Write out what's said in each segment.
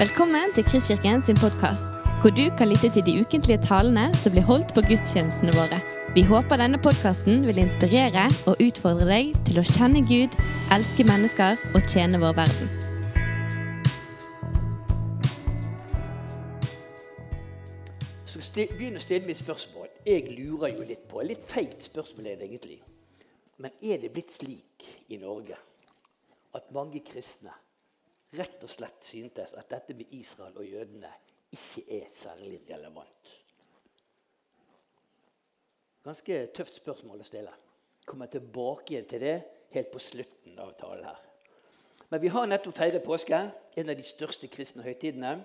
Velkommen til Kristkirken sin podkast, hvor du kan lytte til de ukentlige talene som blir holdt på gudstjenestene våre. Vi håper denne podkasten vil inspirere og utfordre deg til å kjenne Gud, elske mennesker og tjene vår verden. Så skal begynne å stille meg spørsmål. Jeg lurer jo litt på Litt feigt spørsmål er det egentlig. Men er det blitt slik i Norge at mange kristne rett og slett syntes at dette med Israel og jødene ikke er særlig relevant? Ganske tøft spørsmål å stille. Kommer tilbake igjen til det helt på slutten av talen her. Men vi har nettopp feiret påske, en av de største kristne høytidene.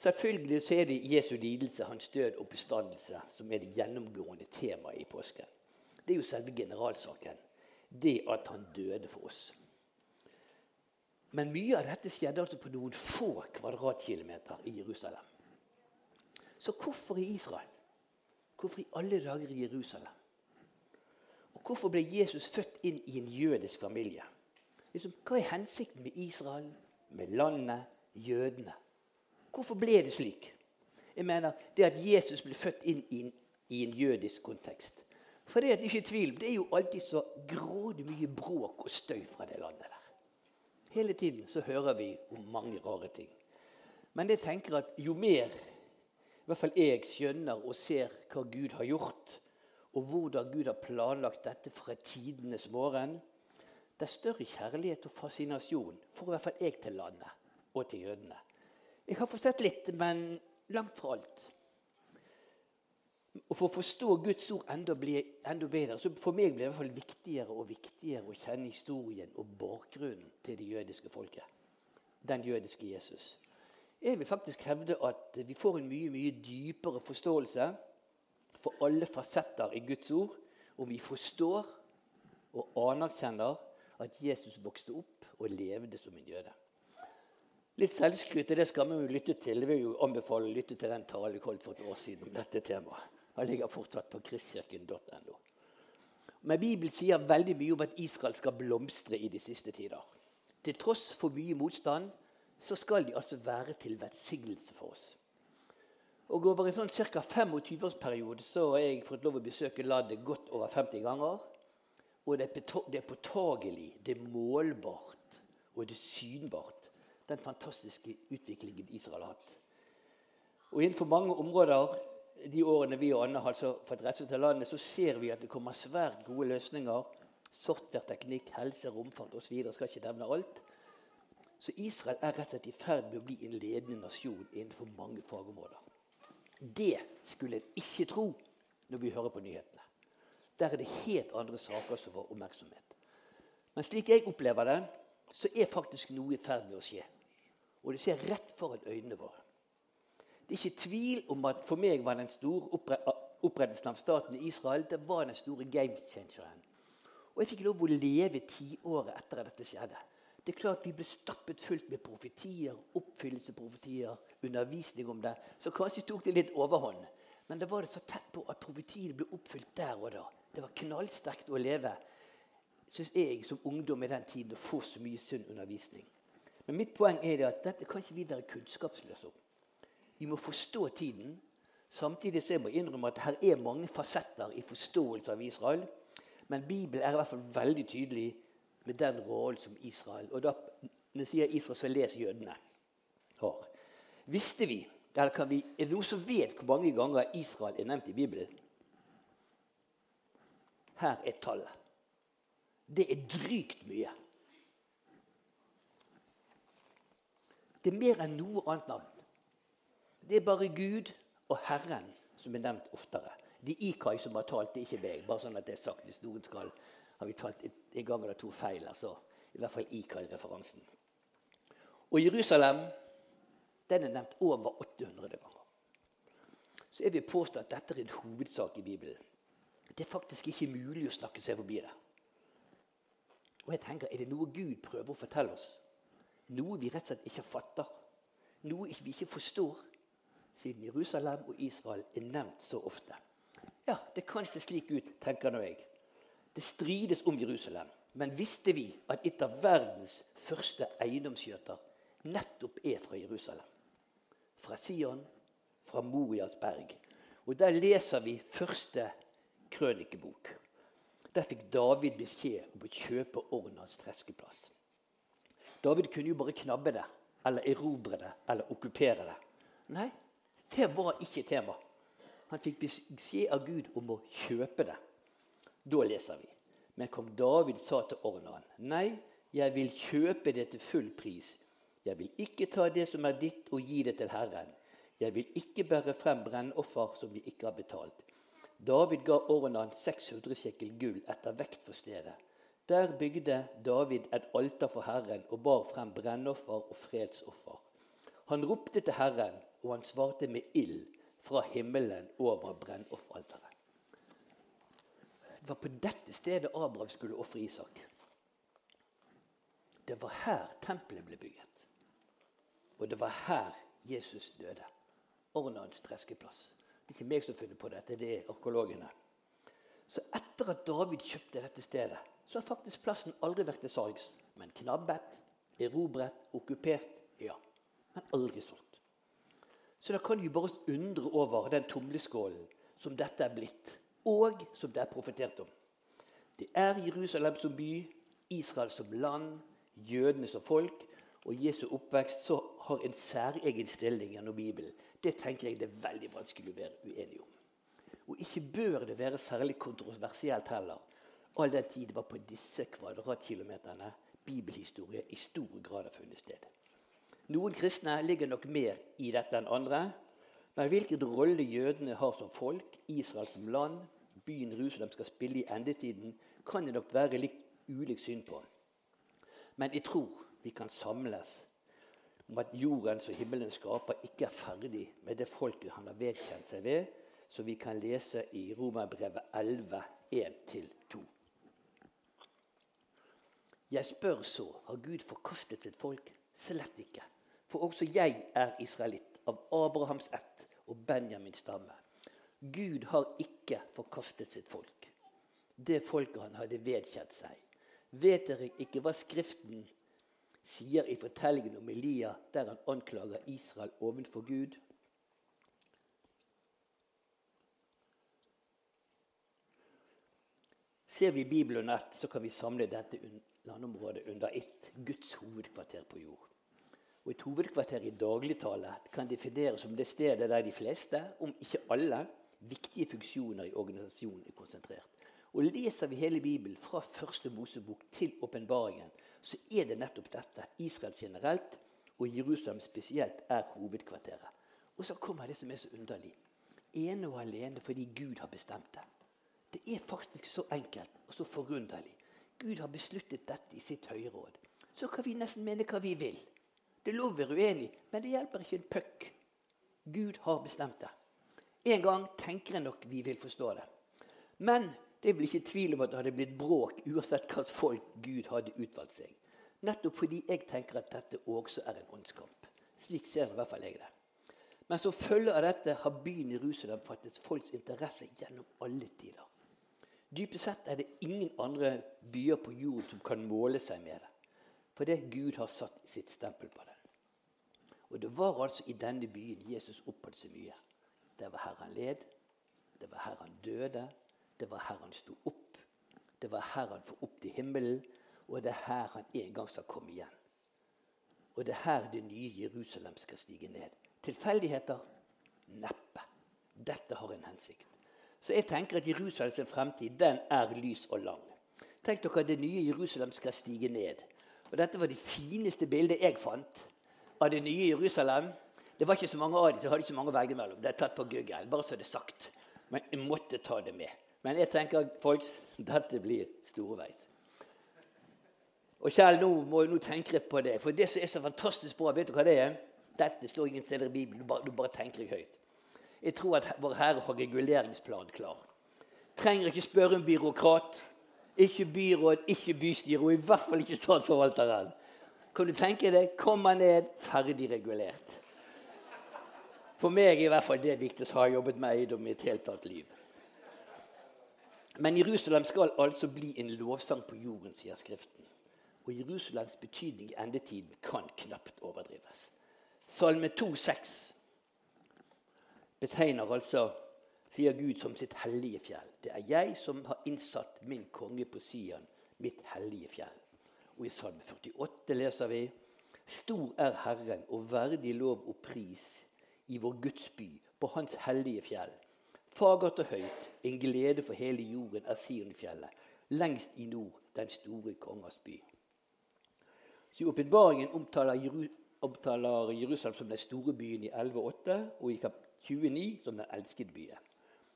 Selvfølgelig så er det Jesu lidelse, hans død og bestandelse som er det gjennomgående temaet i påsken. Det er jo selve generalsaken. Det at han døde for oss. Men mye av dette skjedde altså på noen få kvadratkilometer i Jerusalem. Så hvorfor i Israel? Hvorfor i alle dager i Jerusalem? Og hvorfor ble Jesus født inn i en jødisk familie? Liksom, hva er hensikten med Israel, med landet, jødene? Hvorfor ble det slik? Jeg mener, Det at Jesus ble født inn i en, i en jødisk kontekst. For det er ikke tvil, det er jo alltid så grådig mye bråk og støy fra det landet der. Hele tiden så hører vi om mange rare ting. Men jeg tenker at jo mer i hvert fall jeg skjønner og ser hva Gud har gjort, og hvordan Gud har planlagt dette fra tidenes morgen, det er større kjærlighet og fascinasjon for i hvert fall jeg til landet og til jødene. Jeg har forstått litt, men langt fra alt. Og For å forstå Guds ord enda, ble, enda bedre, så for meg ble det i hvert fall viktigere og viktigere å kjenne historien og bakgrunnen til det jødiske folket. Den jødiske Jesus. Jeg vil faktisk hevde at vi får en mye mye dypere forståelse for alle fasetter i Guds ord om vi forstår og anerkjenner at Jesus vokste opp og levde som en jøde. Litt selvskryt det skal vi jo lytte til. Jeg vil jo anbefale å lytte til den talen jeg holdt for et år siden om dette temaet. Den ligger fortsatt på kristkirken.no. Men Bibelen sier veldig mye om at Israel skal blomstre i de siste tider. Til tross for mye motstand så skal de altså være til velsignelse for oss. Og Over en sånn ca. 25-årsperiode så har jeg fått lov å besøke landet godt over 50 ganger. Og det er påtagelig, det er målbart og det er synbart, den fantastiske utviklingen Israel har hatt. Og Innenfor mange områder de årene vi og Anne har altså fått reise til landet, så ser vi at det kommer svært gode løsninger. Softwareteknikk, helse, romfart osv. Skal ikke nevne alt. Så Israel er rett og slett i ferd med å bli en ledende nasjon innenfor mange fagområder. Det skulle en ikke tro når vi hører på nyhetene. Der er det helt andre saker som får oppmerksomhet. Men slik jeg opplever det, så er faktisk noe i ferd med å skje. Og det skjer rett foran øynene våre. Det er ikke tvil om at for meg var den store opprettelsen av staten i Israel det var den store game changeren. Og jeg fikk lov å leve tiåret etter at dette skjedde. Det er klart Vi ble stappet fullt med profetier, oppfyllelseprofetier, undervisning om det. Så kanskje tok det litt overhånd. Men da var det så tett på at profetiene ble oppfylt der og da. Det var knallsterkt å leve synes jeg som ungdom i den tiden å få så mye sunn undervisning. Men mitt poeng er at dette kan ikke vi være kunnskapsløse om. Vi må forstå tiden. Samtidig så jeg må innrømme at her er mange fasetter i forståelse av Israel. Men Bibelen er i hvert fall veldig tydelig med den rollen som Israel Og da, når jeg sier Israel, så les jødene har. Visste vi, eller kan vi, Er det noen som vet hvor mange ganger Israel er nevnt i Bibelen? Her er tallet. Det er drygt mye. Det er mer enn noe annet navn. Det er bare Gud og Herren som er nevnt oftere. Det er Ikai som har talt, det er ikke meg. Bare sånn at det er sagt. Hvis noen skal har vi talt en gang eller to feil, altså i hvert fall Ikai-referansen. Og Jerusalem den er nevnt over 800 ganger. Så jeg vil påstå at dette er en hovedsak i Bibelen. Det er faktisk ikke mulig å snakke seg forbi det. Og jeg tenker, Er det noe Gud prøver å fortelle oss? Noe vi rett og slett ikke fatter? Noe vi ikke forstår? Siden Jerusalem og Israel er nevnt så ofte. Ja, det kan se slik ut, tenker nå jeg. Det strides om Jerusalem. Men visste vi at et av verdens første eiendomsskjøter nettopp er fra Jerusalem. Fra Sion, fra Morias berg. Og Der leser vi første krønikebok. Der fikk David beskjed om å kjøpe Ornas treskeplass. David kunne jo bare knabbe det, eller erobre det, eller okkupere det. Nei, det var ikke tema. Han fikk beskjed av Gud om å kjøpe det. Da leser vi. Men kong David sa til Ornan, nei, jeg vil kjøpe det til full pris. Jeg vil ikke ta det som er ditt, og gi det til Herren. Jeg vil ikke bære frem brennoffer som de ikke har betalt. David ga Ornan 600 shekel gull etter vekt for stedet. Der bygde David et alter for Herren og bar frem brennoffer og fredsoffer. Han ropte til Herren, og han svarte med ild fra himmelen over brennofferalteret. Det var på dette stedet Abraham skulle ofre Isak. Det var her tempelet ble bygget. Og det var her Jesus døde. Ornans treskeplass. Det er ikke meg som har funnet på dette, det er arkeologene. Så etter at David kjøpte dette stedet, så har faktisk plassen aldri vært til salgs. Men knabbet, erobret, okkupert, ja. Men aldri solgt. Så da kan vi bare undre over den tumleskålen som dette er blitt, og som det er profetert om. Det er Jerusalem som by, Israel som land, jødene som folk. Og Jesu oppvekst så har en særegen stilling gjennom Bibelen. Det tenker jeg det er veldig vanskelig å være uenig om. Og ikke bør det være særlig kontroversielt heller, all den tid det var på disse kvadratkilometerne bibelhistorie i stor grad har funnet sted. Noen kristne ligger nok mer i dette enn andre. Men hvilken rolle jødene har som folk, Israel som land, byen Jerusalem skal spille i endetiden, kan det nok være litt ulikt syn på. Men jeg tror vi kan samles om at jorden som himmelen skaper ikke er ferdig med det folket han har vedkjent seg ved, som vi kan lese i Romerbrevet 11, 1-2. Jeg spør så, har Gud forkastet sitt folk? Slett ikke. For også jeg er israelitt, av Abrahams ett og Benjamins stamme. Gud har ikke forkastet sitt folk, det folket han hadde vedkjent seg. Vet dere ikke hva Skriften sier i fortellingen om Elia, der han anklager Israel ovenfor Gud? Ser vi Bibelen ett, så kan vi samle dette landområdet under ett Guds hovedkvarter på jord. Og Et hovedkvarter i dagligtale kan defineres som det stedet der de fleste, om ikke alle, viktige funksjoner i organisasjonen er konsentrert. Og Leser vi hele Bibelen fra første Mosebok til åpenbaringen, så er det nettopp dette. Israel generelt og Jerusalem spesielt er hovedkvarteret. Og så kommer det som er så underlig. Ene og alene fordi Gud har bestemt det. Det er faktisk så enkelt og så forunderlig. Gud har besluttet dette i sitt høyråd. Så kan vi nesten mene hva vi vil. Det er lov å være uenig, men det hjelper ikke en puck. Gud har bestemt det. En gang tenker jeg nok vi vil forstå det. Men det vel ikke tvil om at det hadde blitt bråk uansett hvilket folk Gud hadde utvalgt seg. Nettopp fordi jeg tenker at dette også er en åndskamp. Slik ser i hvert fall jeg det. Men som følge av dette har byen Jerusalem fattet folks interesse gjennom alle tider. Dypest sett er det ingen andre byer på jorden som kan måle seg med det. Fordi Gud har satt sitt stempel på den. Og det var altså i denne byen Jesus oppholdt seg mye. Det var her han led, det var her han døde, det var her han sto opp. Det var her han får opp til himmelen, og det er her han en gang skal komme igjen. Og det er her det nye Jerusalem skal stige ned. Tilfeldigheter? Neppe. Dette har en hensikt. Så jeg tenker at Jerusalems fremtid den er lys og lang. Tenk dere at det nye Jerusalem skal stige ned. Og Dette var det fineste bildet jeg fant av det nye Jerusalem. Det var ikke så mange av dem, så jeg hadde ikke mange velge mellom. Det er tatt på Google, bare så det er sagt. Men jeg måtte ta det med. Men jeg tenker folks, dette blir storveis. Og Kjell, nå, må, nå tenker jeg på det. For det som er så fantastisk bra, vet du hva det er? Dette står ingen steder i Bibelen. Du bare, du bare tenker høyt. Jeg tror at Vår Herre har reguleringsplan klar. Trenger ikke spørre en byråkrat. Ikke byråd, ikke bystyre, og i hvert fall ikke statsforvalteren. Kan du tenke deg? Kommer ned, ferdig regulert. For meg er i hvert fall det viktigste har jeg jobbet med eiendom i et helt tatt liv. Men Jerusalem skal altså bli en lovsang på jorden, sier Skriften. Og Jerusalems betydning i endetiden kan knapt overdrives. Salme 2,6 betegner altså, sier Gud, som sitt hellige fjell. Det er jeg som har innsatt min konge på Sian, mitt hellige fjell. Og i Salme 48 leser vi Stor er Herren og verdig lov og pris i vår Guds by, på Hans hellige fjell. Fagert og høyt, en glede for hele jorden er Sionfjellet, lengst i nord, den store kongers by. Så I åpenbaringen omtaler, omtaler, Jerusalem som den store byen i 11,8 og i kap 29 som den elskede byen.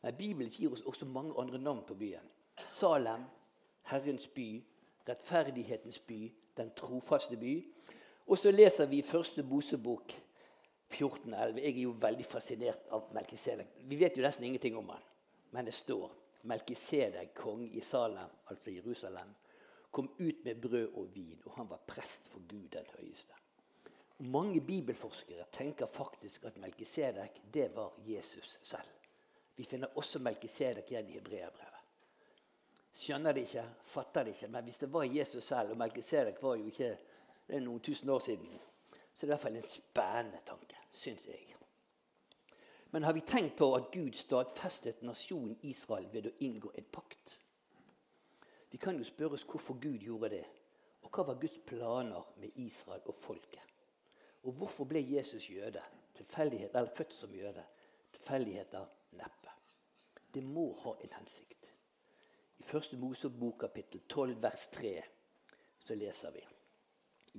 Men Bibelen gir oss også mange andre navn på byen. Salem, Herrens by, rettferdighetens by, den trofaste by. Og så leser vi første Mosebok 14,11. Jeg er jo veldig fascinert av Melkisedek. Vi vet jo nesten ingenting om han, men det står Melkisedek, konge i Salem, altså Jerusalem, kom ut med brød og vin, og han var prest for Gud den høyeste. Mange bibelforskere tenker faktisk at Melkisedek det var Jesus selv. Vi finner også Melkisedek igjen i Hebreabrevet. Skjønner det ikke, fatter det ikke, men hvis det var Jesus selv, og Melkisedek var jo ikke det er noen tusen år siden, så det er i hvert fall en spennende tanke, syns jeg. Men har vi tenkt på at Gud stadfestet nasjonen Israel ved å inngå en pakt? Vi kan jo spørre oss hvorfor Gud gjorde det. Og hva var Guds planer med Israel og folket? Og hvorfor ble Jesus jøde? Eller født som jøde? Tilfeldigheter neppe. Det må ha en hensikt. I første Mosebok kapittel 12 vers 3 så leser vi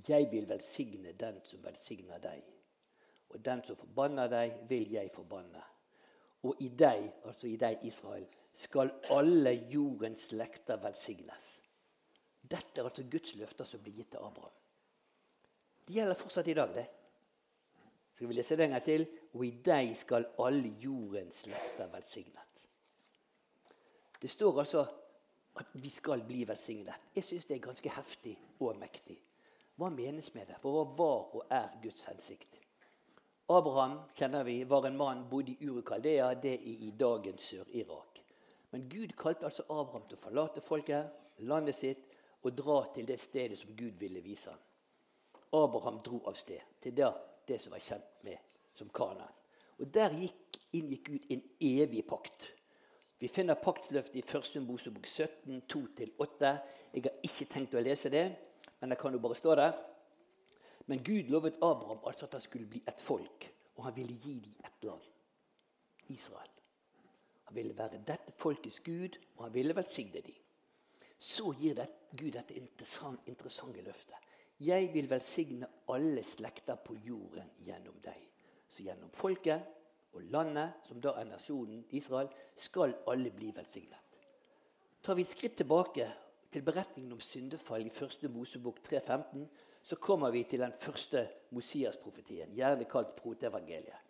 Jeg vil velsigne den som velsigner deg, og den som forbanner deg, vil jeg forbanne. Og i deg, altså i deg, Israel, skal alle jordens slekter velsignes. Dette er altså Guds løfter som blir gitt til Abraham. Det gjelder fortsatt i dag, det. Skal vi lese det en gang til? Og i deg skal alle jordens slekter velsignet. Det står altså at vi skal bli velsignet. Jeg syns det er ganske heftig og mektig. Hva menes med det? For hva var og er Guds hensikt? Abraham kjenner vi, var en mann bodde i Urukaldea, det er i dagens Sør-Irak. Men Gud kalte altså Abraham til å forlate folket, landet sitt, og dra til det stedet som Gud ville vise ham. Abraham dro av sted til det, det som var kjent med som Kanaan. Og Der gikk, inngikk Gud en evig pakt. Vi finner paktsløftet i 1. Mosebok 17, 2-8. Jeg har ikke tenkt å lese det, men det kan jo bare stå der. Men Gud lovet Abraham altså at han skulle bli et folk, og han ville gi dem et land. Israel. Han ville være dette folkets Gud, og han ville velsigne dem. Så gir det, Gud dette interessant, interessante løftet. Jeg vil velsigne alle slekter på jorden gjennom deg. Så gjennom folket og landet, som da er nasjonen Israel, skal alle bli velsignet. Tar vi et skritt tilbake til beretningen om syndefall i 1. Mosebok 3.15, så kommer vi til den første Mosias-profetien, gjerne kalt protevangeliet.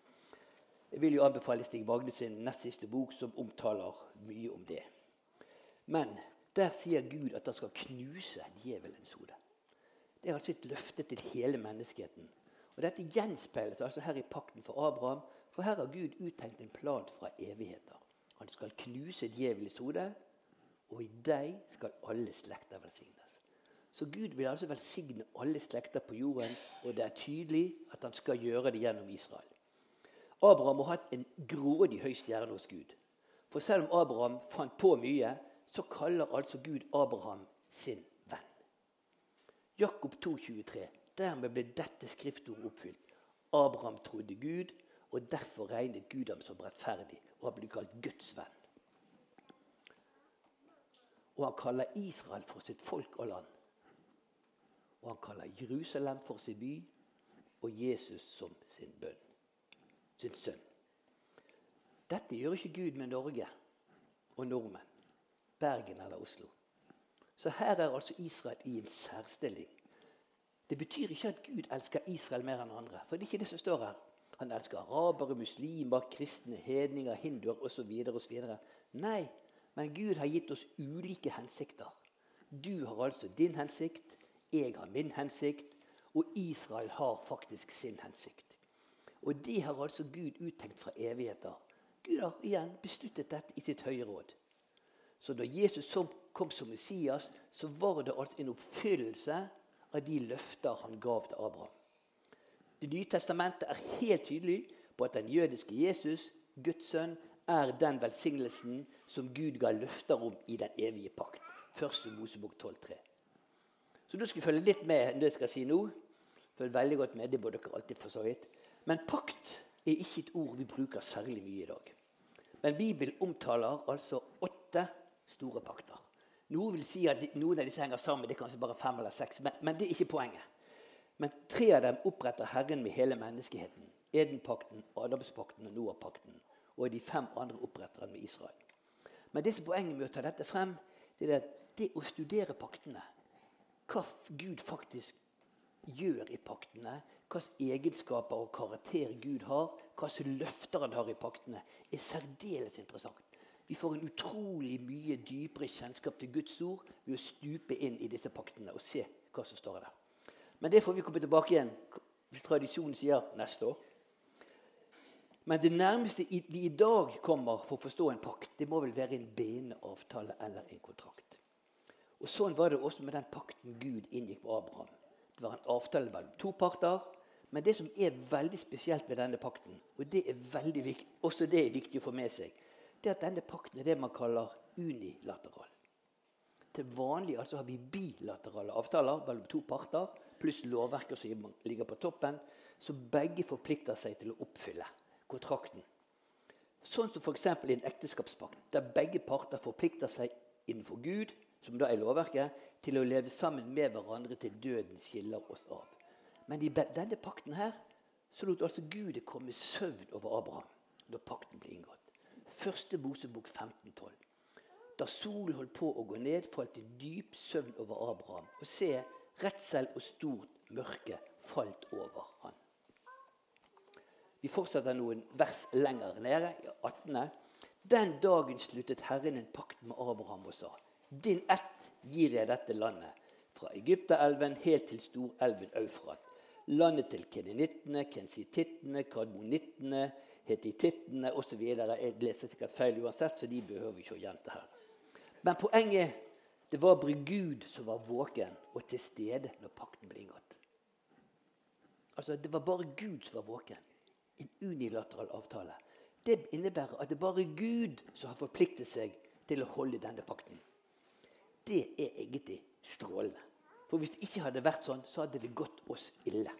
Jeg vil jo anbefale Stig Magde sin nest siste bok, som omtaler mye om det. Men der sier Gud at han skal knuse djevelens hode. Det er altså et løfte til hele menneskeheten. Og Dette gjenspeiles altså her i pakten for Abraham, for her har Gud uttenkt en plan fra evigheter. Han skal knuse djevelens hode, og i deg skal alle slekter velsignes. Så Gud vil altså velsigne alle slekter på jorden, og det er tydelig at han skal gjøre det gjennom Israel. Abraham har hatt en grådig høy stjerne hos Gud. For selv om Abraham fant på mye, så kaller altså Gud Abraham sin venn. Jakob 2,23. Dermed ble dette skriftordet oppfylt. Abraham trodde Gud, og derfor regnet Gud ham som rettferdig og har blitt kalt Guds venn. Og han kaller Israel for sitt folk og land. Og han kaller Jerusalem for sin by og Jesus som sin bønn. Sin sønn. Dette gjør ikke Gud med Norge og nordmenn, Bergen eller Oslo. Så her er altså Israel i en særstilling. Det betyr ikke at Gud elsker Israel mer enn andre. For det er ikke det som står her. Han elsker arabere, muslimer, kristne, hedninger, hinduer osv. Nei, men Gud har gitt oss ulike hensikter. Du har altså din hensikt, jeg har min hensikt, og Israel har faktisk sin hensikt. Og det har altså Gud uttenkt fra evigheter. Gud har igjen besluttet dette i sitt høye råd. Så da Jesus kom som Messias, så var det altså en oppfyllelse av de løfter han gav til Abraham. Det nye testamentet er helt tydelig på at den jødiske Jesus, Guds sønn, er den velsignelsen som Gud ga løfter om i den evige pakt. Første Mosebok 12,3. Så du skal følge litt med det jeg skal si nå. Følg veldig godt med, det må dere alltid for så vidt. Men pakt er ikke et ord vi bruker særlig mye i dag. Men Bibelen omtaler altså åtte store pakter. Noen vil si at noen av disse henger sammen, det er kanskje bare fem eller seks. Men, men det er ikke poenget. Men tre av dem oppretter Herren med hele menneskeheten. Edenpakten, Adamspakten og Noah-pakten. Og de fem andre oppretter han med Israel. Men det som poenget med å ta dette frem, det er at det å studere paktene, hva Gud faktisk gjør i paktene, hvilke egenskaper og karakter Gud har, hvilke løfter han har i paktene, er særdeles interessant. Vi får en utrolig mye dypere kjennskap til Guds ord ved å stupe inn i disse paktene og se hva som står der. Men det får vi komme tilbake igjen hvis tradisjonen sier neste år. Men det nærmeste vi i dag kommer for å forstå en pakt, det må vel være en bindende avtale eller en kontrakt. Og Sånn var det også med den pakten Gud inngikk med Abraham. Det var en avtale mellom to parter. Men det som er veldig spesielt med denne pakten, og det er veldig viktig, også det er viktig å få med seg, det er at denne pakten er det man kaller unilateral. Til vanlig altså har vi bilaterale avtaler mellom to parter, pluss lovverket som ligger på toppen, så begge forplikter seg til å oppfylle kontrakten. Sånn som f.eks. i en ekteskapspakt, der begge parter forplikter seg innenfor Gud, som da er lovverket, til å leve sammen med hverandre til døden skiller oss av. Men i denne pakten her så lot altså Gud det komme søvn over Abraham da pakten ble inngått. Første Mosebok 15,12. Da solen holdt på å gå ned, falt en dyp søvn over Abraham. Og se, redsel og stort mørke falt over han. Vi fortsetter noen vers lenger nede, i 18. Den dagen sluttet Herren en pakt med Abraham og sa:" Din ett gir jeg dette landet, fra Egypterelven helt til storelven Eufrat landet til kenenittene, kensitittene, kadmonittene, hetitittene osv. Jeg leser sikkert feil uansett, så de behøver vi ikke å gjenta her. Men poenget det var bare Gud som var våken og til stede når pakten ble inngått. Altså, Det var bare Gud som var våken. En unilateral avtale. Det innebærer at det er bare Gud som har forpliktet seg til å holde denne pakten. Det er egentlig strålende. For hvis det ikke hadde vært sånn, så hadde det gått oss ille.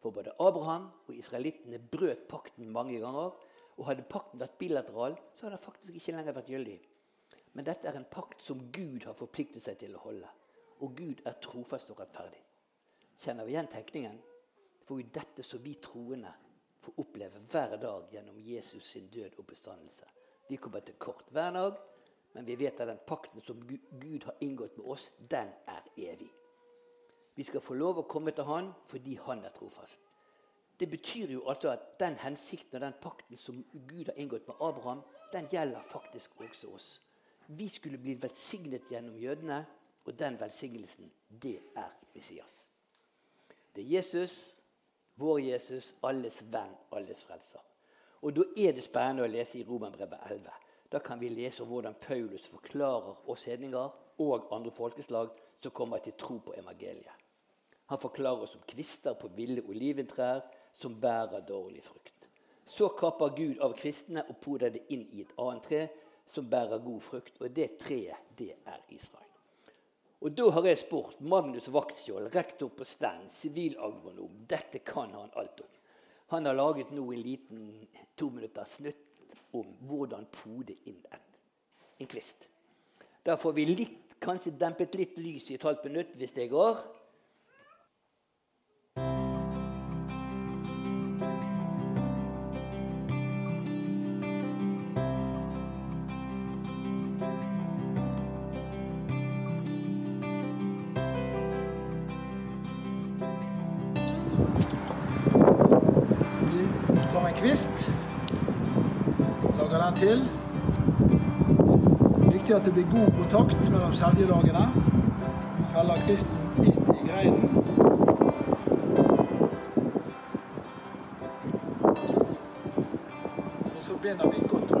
For både Abraham og israelittene brøt pakten mange ganger. Og hadde pakten vært bilateral, så hadde den faktisk ikke lenger vært gyldig. Men dette er en pakt som Gud har forpliktet seg til å holde. Og Gud er trofast og rettferdig. Kjenner vi igjen tenkningen? For jo dette som vi troende får oppleve hver dag gjennom Jesus sin død og bestandelse. Vi kommer til kort hver dag, men vi vet at den pakten som Gud har inngått med oss, den er evig. Vi skal få lov å komme til Han fordi Han er trofast. Det betyr jo altså at den hensikten og den pakten som Gud har inngått med Abraham, den gjelder faktisk også oss. Vi skulle bli velsignet gjennom jødene, og den velsignelsen, det er Messias. Det er Jesus, vår Jesus, alles venn, alles frelser. Og Da er det spennende å lese i Romerbrevet 11. Da kan vi lese hvordan Paulus forklarer oss hedninger og andre folkeslag som kommer til tro på evangeliet. Han forklarer oss om kvister på ville oliventrær som bærer dårlig frukt. Så kapper Gud av kvistene og poder det inn i et annet tre som bærer god frukt. Og det treet, det er Israel. Og Da har jeg spurt Magnus Vaktskjold, rektor på Stand, sivilagronom. Dette kan han alt om. Han har laget nå en liten to minutter snutt om hvordan pode inn en kvist. Da får vi litt, kanskje dempet litt lys i et halvt minutt hvis det går. Til. Viktig at det blir god kontakt mellom seljedagene. Feller kvisten inn i greinen. Og så binder vi godt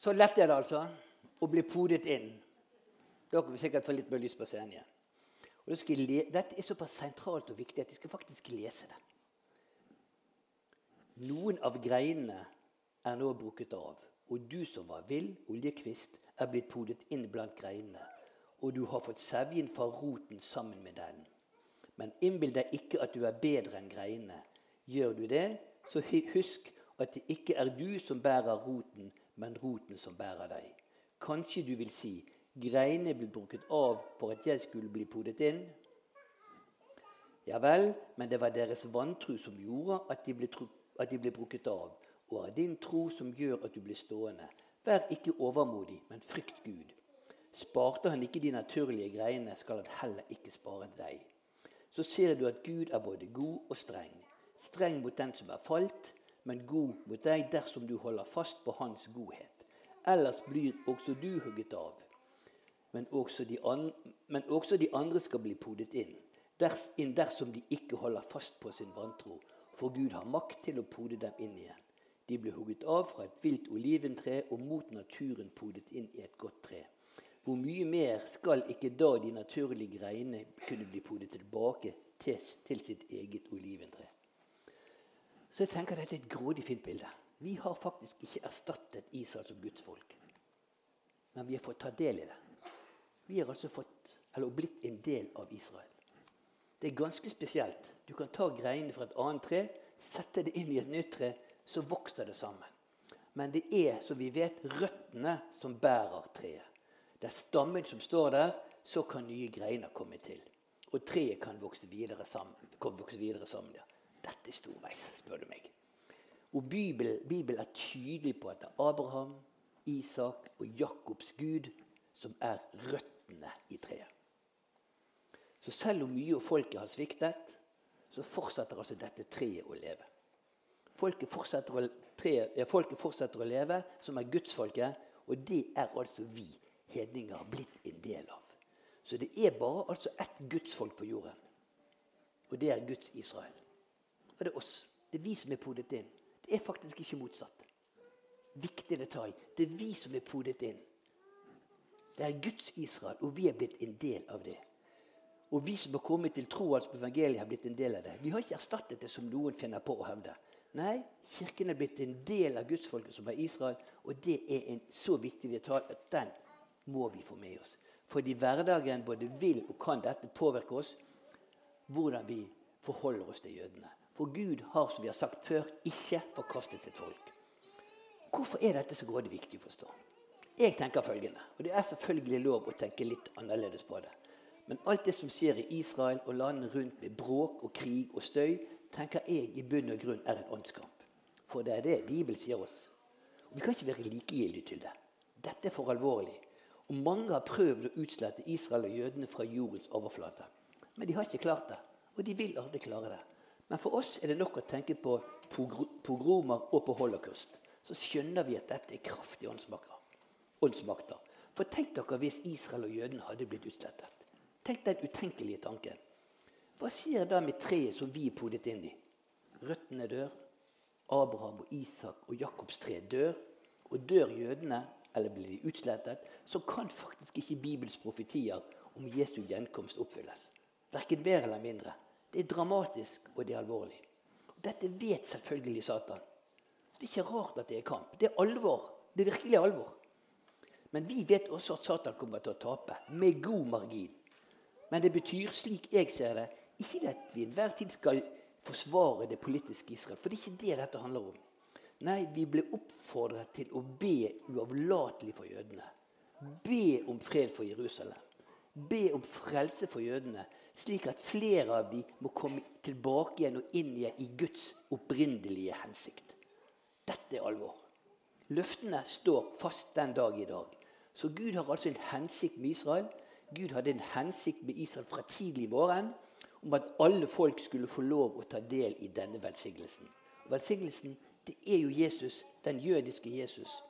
Så lett er det altså å bli podet inn. Dere vil sikkert få litt mer lyst på scenen igjen. Dette er såpass sentralt og viktig at de skal faktisk lese det. Noen av greinene er nå brukket av, og du som var vill, oljekvist, er blitt podet inn blant greinene, og du har fått sevjen fra roten sammen med den. Men innbill deg ikke at du er bedre enn greinene. Gjør du det, så husk at det ikke er du som bærer roten, men roten som bærer deg. Kanskje du vil si greinene ble brukket av for at jeg skulle bli podet inn? Ja vel, men det var deres vantro som gjorde at de ble, at de ble brukket av, og er din tro som gjør at du blir stående. Vær ikke overmodig, men frykt Gud. Sparte han ikke de naturlige greiene, skal han heller ikke spare deg. Så ser du at Gud er både god og streng. Streng mot den som er falt, men god mot deg dersom du holder fast på hans godhet. Ellers blir også du hugget av. Men også men også de andre skal bli podet inn, ders, inn dersom de ikke holder fast på sin vantro. For Gud har makt til å pode dem inn igjen. De ble hugget av fra et vilt oliventre og mot naturen podet inn i et godt tre. Hvor mye mer skal ikke da de naturlige greinene kunne bli podet tilbake til, til sitt eget oliventre? Så jeg tenker dette er et grådig fint bilde. Vi har faktisk ikke erstattet Israel som Guds folk. Men vi har fått ta del i det. Vi har altså fått, eller blitt en del av Israel. Det er ganske spesielt. Du kan ta greinene fra et annet tre, sette det inn i et nytt tre, så vokser det sammen. Men det er, som vi vet, røttene som bærer treet. Det er stammen som står der, så kan nye greiner komme til. Og treet kan vokse videre sammen. Kan Vokse videre sammen ja. Dette er storveis, spør du meg. Og Bibelen, Bibelen er tydelig på at det er Abraham, Isak og Jakobs Gud som er røttene i treet. Så selv om mye av folket har sviktet, så fortsetter altså dette treet å leve. Folket fortsetter å, treet, folket fortsetter å leve, som er gudsfolket, og det er altså vi hedninger blitt en del av. Så det er bare altså ett gudsfolk på jorden, og det er Guds Israel. Og det er oss. Det er vi som er podet inn. Det er faktisk ikke motsatt. Viktig detalj. Det er vi som er podet inn. Det er Guds Israel, og vi er blitt en del av det. Og vi som har kommet til tro altså på evangeliet, har blitt en del av det. Vi har ikke erstattet det som noen finner på å hevde. Nei, Kirken er blitt en del av gudsfolket som er Israel, og det er en så viktig detalj at den må vi få med oss. Fordi hverdagen både vil og kan dette påvirke oss hvordan vi forholder oss til jødene. For Gud har, som vi har sagt før, ikke forkastet sitt folk. Hvorfor er dette så grådig viktig å forstå? Jeg tenker følgende, og det er selvfølgelig lov å tenke litt annerledes på det. Men alt det som skjer i Israel og landene rundt med bråk og krig og støy, tenker jeg i bunn og grunn er en åndskamp. For det er det Bibelen sier oss. Og Vi kan ikke være likegyldige til det. Dette er for alvorlig. Og Mange har prøvd å utslette Israel og jødene fra jordens overflate. Men de har ikke klart det, og de vil aldri klare det. Men for oss er det nok å tenke på pogromer og på holocaust. Så skjønner vi at dette er kraftige åndsmakter. For tenk dere hvis Israel og jødene hadde blitt utslettet. Tenk den utenkelige tanken. Hva skjer da med treet som vi er podet inn i? Røttene dør. Abraham og Isak og Jakobs tre dør. Og dør jødene, eller blir de utslettet, så kan faktisk ikke Bibels profetier om Jesu gjenkomst oppfylles. Verken mer eller mindre. Det er dramatisk, og det er alvorlig. Dette vet selvfølgelig Satan. Det er ikke rart at det er kamp. Det er alvor. Det er virkelig alvor. Men vi vet også at Satan kommer til å tape, med god margin. Men det betyr, slik jeg ser det, ikke at vi enhver tid skal forsvare det politiske Israel. For det er ikke det dette handler om. Nei, vi ble oppfordret til å be uavlatelig for jødene. Be om fred for Jerusalem. Be om frelse for jødene slik at flere av dem må komme tilbake igjen og inn igjen i Guds opprinnelige hensikt. Dette er alvor. Løftene står fast den dag i dag. Så Gud har altså en hensikt med Israel. Gud hadde en hensikt med Israel fra tidlig morgen om at alle folk skulle få lov å ta del i denne velsignelsen. Velsignelsen det er jo Jesus, den jødiske Jesus.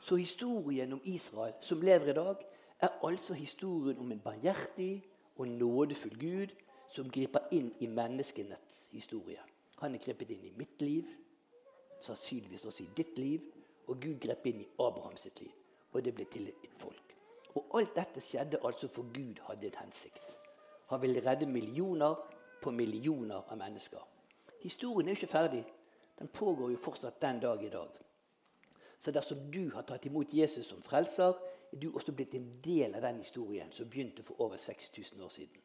Så historien om Israel som lever i dag, er altså historien om en barmhjertig, og nådefull Gud som griper inn i menneskenes historie. Han er grepet inn i mitt liv, sannsynligvis også i ditt liv. Og Gud grep inn i Abrahams sitt liv, og det ble til et folk. Og alt dette skjedde altså for Gud hadde en hensikt. Han ville redde millioner på millioner av mennesker. Historien er jo ikke ferdig. Den pågår jo fortsatt den dag i dag. Så dersom du har tatt imot Jesus som frelser, er du også blitt en del av den historien som begynte for over 6000 år siden.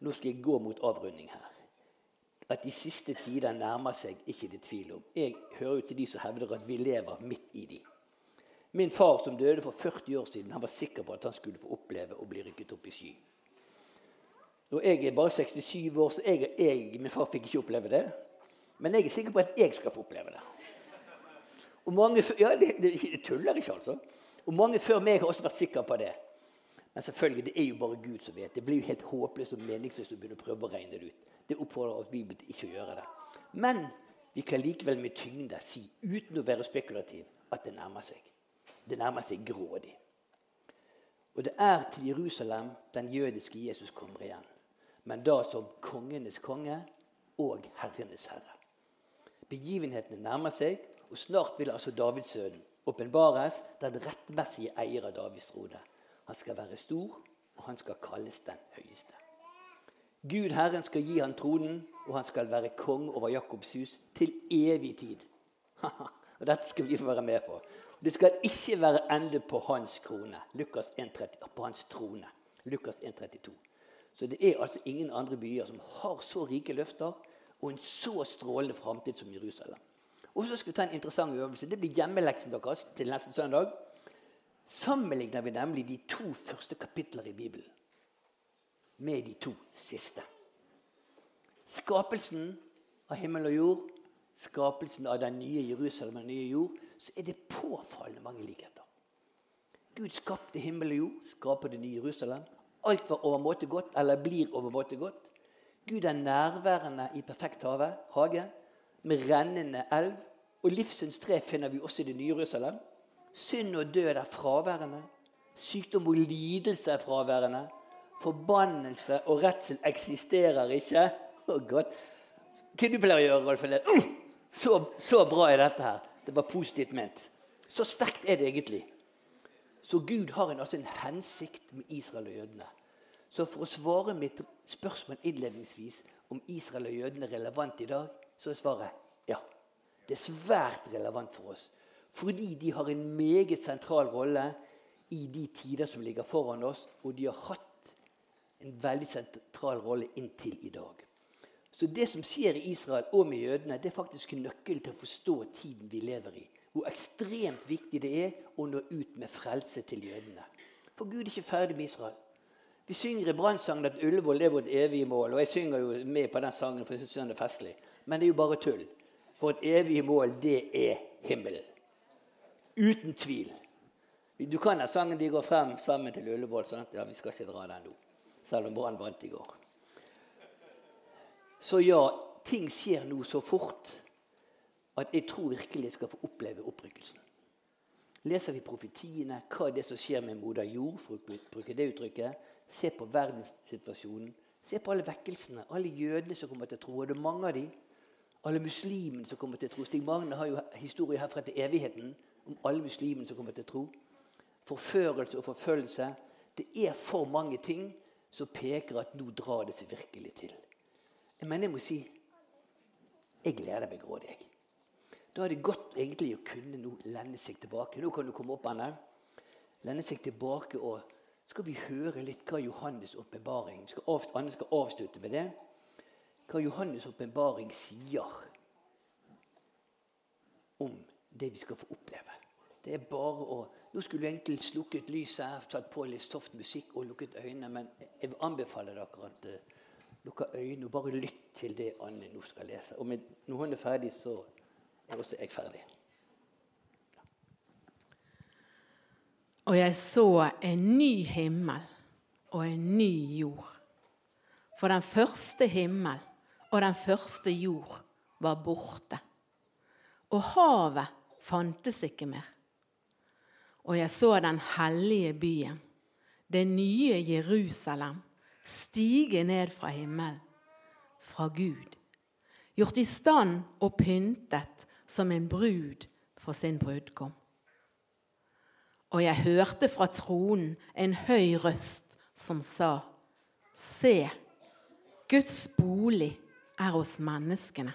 Nå skal jeg gå mot avrunding her. At de siste tider nærmer seg, ikke det tvil om. Jeg hører jo til de som hevder at vi lever midt i de. Min far, som døde for 40 år siden, han var sikker på at han skulle få oppleve å bli rykket opp i sky. Og Jeg er bare 67 år, så jeg, jeg, min far fikk ikke oppleve det. Men jeg er sikker på at jeg skal få oppleve det. Og mange, ja, det, det, det tuller ikke, altså. Og mange før meg har også vært sikre på det. Men selvfølgelig, det er jo bare Gud som vet. Det blir jo helt håpløst og meningsløst å begynne å prøve å regne det ut. Det oppfordrer oss Bibelen til ikke å gjøre det. Men vi kan likevel med tyngde si, uten å være spekulativ, at det nærmer seg. Det nærmer seg grådig. Og det er til Jerusalem den jødiske Jesus kommer igjen. Men da som kongenes konge og herrenes herre. Begivenhetene nærmer seg, og snart vil altså Davidssønnen åpenbares, den rettmessige eier av Davids trone. Han skal være stor, og han skal kalles den høyeste. Gud Herren skal gi han tronen, og han skal være kong over Jakobs hus til evig tid. og Dette skal vi få være med på. Det skal ikke være ende på hans krone. Lukas 1, på hans trone. Lukas 1,32. Så det er altså ingen andre byer som har så rike løfter og en så strålende framtid som Jerusalem. Og så skal vi ta en interessant øvelse. Det blir hjemmeleksen deres til neste søndag. Sammenligner vi nemlig de to første kapitler i Bibelen med de to siste. Skapelsen av himmel og jord, skapelsen av den nye Jerusalem og den nye jord, så er det påfallende mange likheter. Gud skapte himmel og jord, skaper det nye Jerusalem. Alt var overmåte godt, eller blir overmåte godt. Gud er nærværende i perfekt hage, med rennende elv. Og livssyns tre finner vi også i det nye Jerusalem. Synd og død er fraværende. Sykdom og lidelse er fraværende. Forbannelse og redsel eksisterer ikke. Oh, godt. Hva du pleier å gjøre, Rolf? Uh, så, så bra er dette her. Det var positivt ment. Så sterkt er det egentlig. Så Gud har en, altså en hensikt med Israel og jødene. Så for å svare mitt spørsmål innledningsvis om Israel og jødene er relevant i dag, så er svaret ja. Det er svært relevant for oss. Fordi de har en meget sentral rolle i de tider som ligger foran oss, og de har hatt en veldig sentral rolle inntil i dag. Så det som skjer i Israel og med jødene, det er faktisk nøkkelen til å forstå tiden vi lever i. Hvor ekstremt viktig det er å nå ut med frelse til jødene. For Gud er ikke ferdig med Israel. Vi synger i brannsangen at Ullevål er vårt evige mål. Og jeg synger jo med på den sangen, for jeg synes den er festlig. men det er jo bare tull. For et evig mål, det er himmelen. Uten tvil. Du kan ha sangen de går frem sammen til Ullevål. Sant? Ja, Vi skal ikke dra den nå, selv om Brann vant i går. Så ja, ting skjer nå så fort at jeg tror virkelig jeg skal få oppleve opprykkelsen. Leser vi profetiene, hva er det som skjer med moder jord, for å bruke det uttrykket, se på verdenssituasjonen, se på alle vekkelsene, alle jødene som kommer til å tro, og det er mange av dem alle muslimene som kommer til å tro. Stig Magne har jo historier herfra til evigheten om alle muslimene som kommer til å tro. Forførelse og forfølgelse. Det er for mange ting som peker at nå drar det seg virkelig til. Men jeg må si jeg gleder meg grådig. Da er det godt egentlig å kunne nå lende seg tilbake. Nå kan du komme opp, Anne. Lende seg tilbake, og skal vi høre litt hva Johannes' åpenbaring Anne skal avslutte med det hva Johannes' åpenbaring sier om det vi skal få oppleve. Det er bare å Nå skulle jeg egentlig slukket lyset, tatt på litt soft musikk og lukket øynene, men jeg anbefaler dere at uh, lukke øynene og bare lytt til det Anne nå skal lese. Og med, når hun er ferdig, så er også jeg ferdig. Og jeg så en ny himmel og en ny jord. For den første himmel og den første jord var borte. Og havet fantes ikke mer. Og jeg så den hellige byen, det nye Jerusalem, stige ned fra himmelen, fra Gud. gjort i stand og pyntet som en brud for sin brudgom. Og jeg hørte fra tronen en høy røst som sa, Se, Guds bolig er hos menneskene.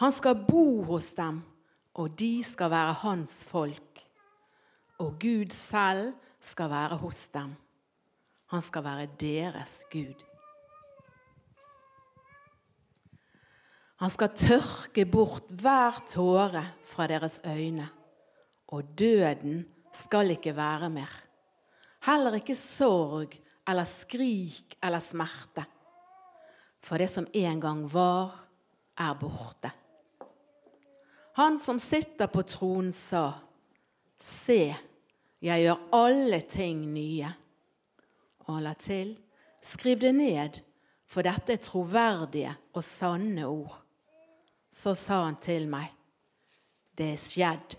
Han skal bo hos dem, og de skal være hans folk. Og Gud selv skal være hos dem. Han skal være deres Gud. Han skal tørke bort hver tåre fra deres øyne, og døden skal ikke være mer. Heller ikke sorg eller skrik eller smerte. For det som en gang var, er borte. Han som sitter på tronen, sa, Se, jeg gjør alle ting nye. Og han la til, skriv det ned, for dette er troverdige og sanne ord. Så sa han til meg, det er skjedd.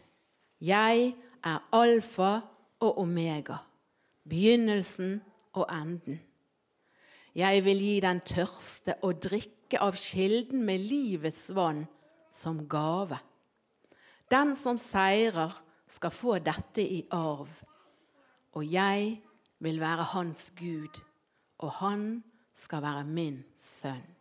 Jeg er alfa og omega, begynnelsen og enden. Jeg vil gi den tørste å drikke av kilden med livets vann som gave. Den som seirer, skal få dette i arv. Og jeg vil være hans Gud, og han skal være min sønn.